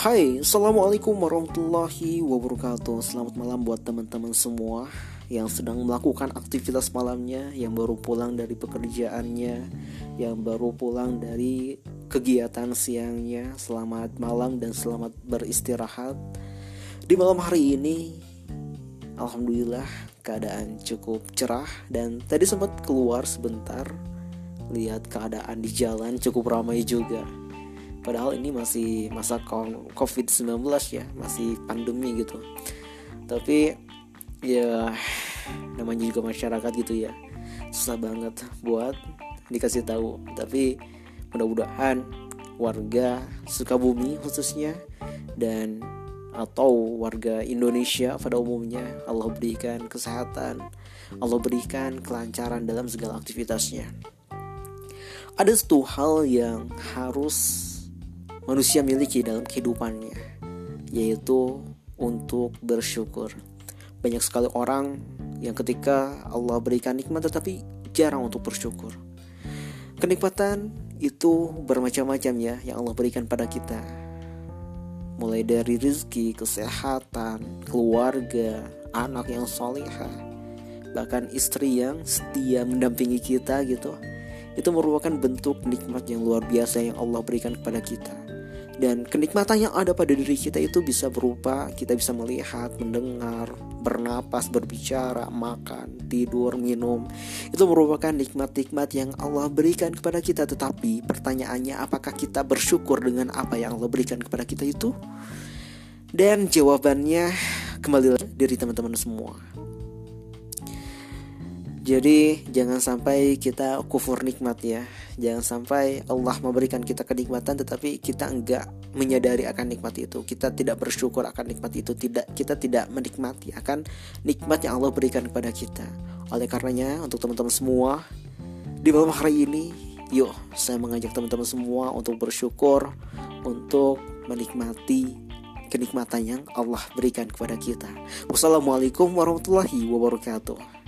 Hai, Assalamualaikum warahmatullahi wabarakatuh. Selamat malam buat teman-teman semua Yang sedang melakukan aktivitas malamnya Yang baru pulang dari pekerjaannya Yang baru pulang dari kegiatan siangnya. Selamat malam dan selamat beristirahat. Di malam hari ini Alhamdulillah keadaan cukup cerah Dan tadi sempat keluar sebentar. Lihat keadaan di jalan cukup ramai juga Padahal ini masih masa COVID-19 ya, masih pandemi gitu. Tapi ya namanya juga masyarakat gitu ya. Susah banget buat dikasih tahu. Tapi mudah-mudahan warga Sukabumi khususnya dan atau warga Indonesia pada umumnya Allah berikan kesehatan, Allah berikan kelancaran dalam segala aktivitasnya. Ada satu hal yang harus manusia miliki dalam kehidupannya, yaitu untuk bersyukur. Banyak sekali orang yang ketika Allah berikan nikmat tetapi jarang untuk bersyukur. Kenikmatan itu bermacam-macam ya yang Allah berikan pada kita. Mulai dari rezeki, kesehatan, keluarga, anak yang solehah, bahkan istri yang setia mendampingi kita gitu. Itu merupakan bentuk nikmat yang luar biasa yang Allah berikan kepada kita dan kenikmatan yang ada pada diri kita itu bisa berupa kita bisa melihat, mendengar, bernapas, berbicara, makan, tidur, minum. Itu merupakan nikmat-nikmat yang Allah berikan kepada kita. Tetapi pertanyaannya apakah kita bersyukur dengan apa yang Allah berikan kepada kita itu? Dan jawabannya kembali dari teman-teman semua. Jadi jangan sampai kita kufur nikmat ya. Jangan sampai Allah memberikan kita kenikmatan Tetapi kita enggak menyadari akan nikmat itu. Kita tidak bersyukur akan nikmat itu. Tidak Kita tidak menikmati akan nikmat yang Allah berikan kepada kita. Oleh karenanya untuk teman-teman semua Di malam hari ini Yuk saya mengajak teman-teman semua untuk bersyukur Untuk menikmati kenikmatan yang Allah berikan kepada kita. Wassalamualaikum warahmatullahi wabarakatuh